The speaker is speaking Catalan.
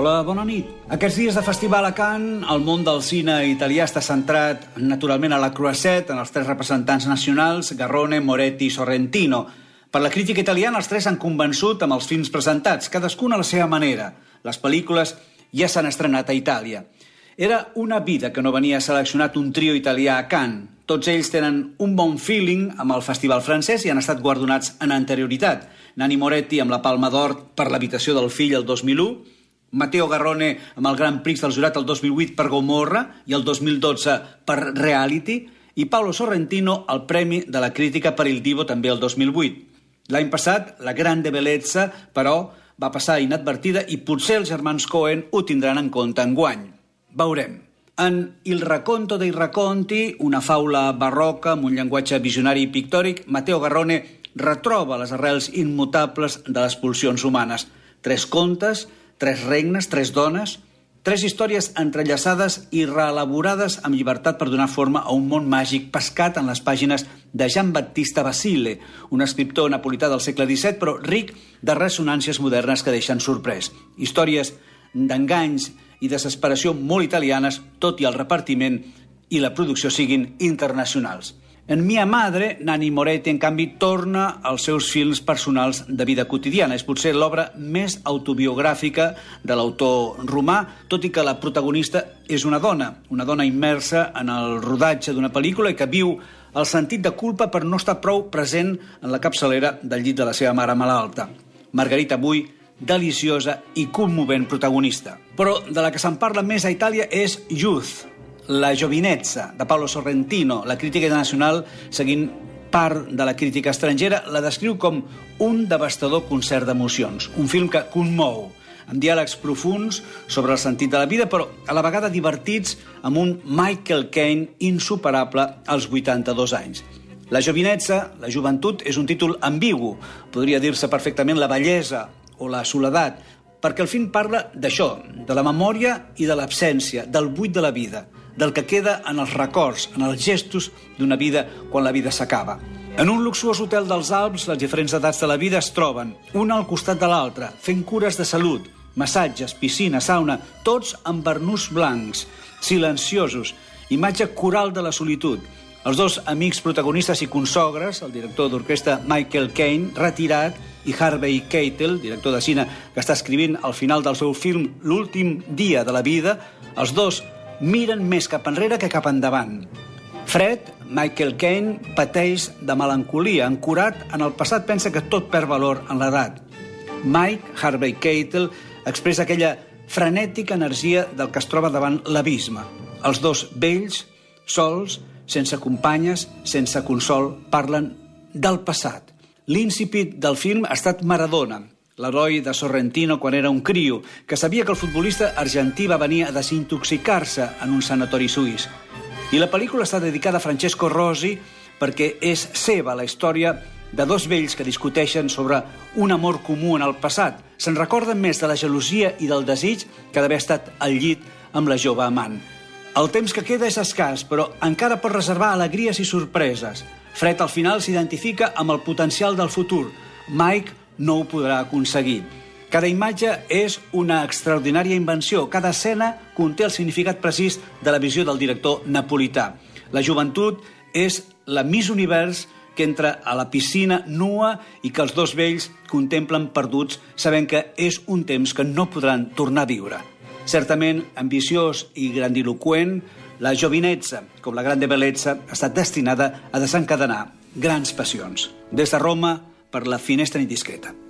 Hola, bona nit. Aquests dies de festival a Cannes, el món del cine italià està centrat naturalment a la Croisette, en els tres representants nacionals, Garrone, Moretti i Sorrentino. Per la crítica italiana, els tres han convençut amb els films presentats, cadascun a la seva manera. Les pel·lícules ja s'han estrenat a Itàlia. Era una vida que no venia seleccionat un trio italià a Cannes. Tots ells tenen un bon feeling amb el festival francès i han estat guardonats en anterioritat. Nani Moretti amb la Palma d'Or per l'habitació del fill el 2001, Mateo Garrone amb el Gran Prix del jurat el 2008 per Gomorra i el 2012 per Reality i Paolo Sorrentino el Premi de la Crítica per Il Divo també el 2008. L'any passat, la Grande Bellezza, però, va passar inadvertida i potser els germans Cohen ho tindran en compte en guany. Veurem. En Il racconto dei racconti, una faula barroca amb un llenguatge visionari i pictòric, Mateo Garrone retroba les arrels immutables de les pulsions humanes. Tres contes, tres regnes, tres dones, tres històries entrellaçades i reelaborades amb llibertat per donar forma a un món màgic pescat en les pàgines de Jean-Baptista Basile, un escriptor napolità del segle XVII, però ric de ressonàncies modernes que deixen sorprès. Històries d'enganys i desesperació molt italianes, tot i el repartiment i la producció siguin internacionals. En Mia Madre, Nani Moretti, en canvi, torna als seus films personals de vida quotidiana. És potser l'obra més autobiogràfica de l'autor romà, tot i que la protagonista és una dona, una dona immersa en el rodatge d'una pel·lícula i que viu el sentit de culpa per no estar prou present en la capçalera del llit de la seva mare malalta. Margarita Bui, deliciosa i commovent protagonista. Però de la que se'n parla més a Itàlia és Youth, la jovinezza, de Paolo Sorrentino, la crítica internacional, seguint part de la crítica estrangera, la descriu com un devastador concert d'emocions. Un film que conmou, amb diàlegs profuns sobre el sentit de la vida, però a la vegada divertits amb un Michael Caine insuperable als 82 anys. La jovinezza, la joventut, és un títol ambigu. Podria dir-se perfectament la bellesa o la soledat, perquè el film parla d'això, de la memòria i de l'absència, del buit de la vida del que queda en els records, en els gestos d'una vida quan la vida s'acaba. En un luxuós hotel dels Alps, les diferents edats de la vida es troben, una al costat de l'altra, fent cures de salut, massatges, piscina, sauna, tots amb bernús blancs, silenciosos, imatge coral de la solitud. Els dos amics protagonistes i consogres, el director d'orquestra Michael Caine, retirat, i Harvey Keitel, director de cine, que està escrivint al final del seu film L'últim dia de la vida, els dos miren més cap enrere que cap endavant. Fred, Michael Caine, pateix de melancolia. Ancorat en el passat, pensa que tot perd valor en l'edat. Mike, Harvey Keitel, expressa aquella frenètica energia del que es troba davant l'abisme. Els dos vells, sols, sense companyes, sense consol, parlen del passat. L'incipit del film ha estat Maradona, l'heroi de Sorrentino quan era un crio, que sabia que el futbolista argentí va venir a desintoxicar-se en un sanatori suís. I la pel·lícula està dedicada a Francesco Rosi perquè és seva la història de dos vells que discuteixen sobre un amor comú en el passat. Se'n recorden més de la gelosia i del desig que d'haver estat al llit amb la jove amant. El temps que queda és escàs, però encara pot reservar alegries i sorpreses. Fred al final s'identifica amb el potencial del futur. Mike no ho podrà aconseguir. Cada imatge és una extraordinària invenció. Cada escena conté el significat precís de la visió del director napolità. La joventut és la Miss Univers que entra a la piscina nua i que els dos vells contemplen perduts sabent que és un temps que no podran tornar a viure. Certament ambiciós i grandiloquent, la jovinezza, com la grande bellezza, ha estat destinada a desencadenar grans passions. Des de Roma, per la finestra indiscreta.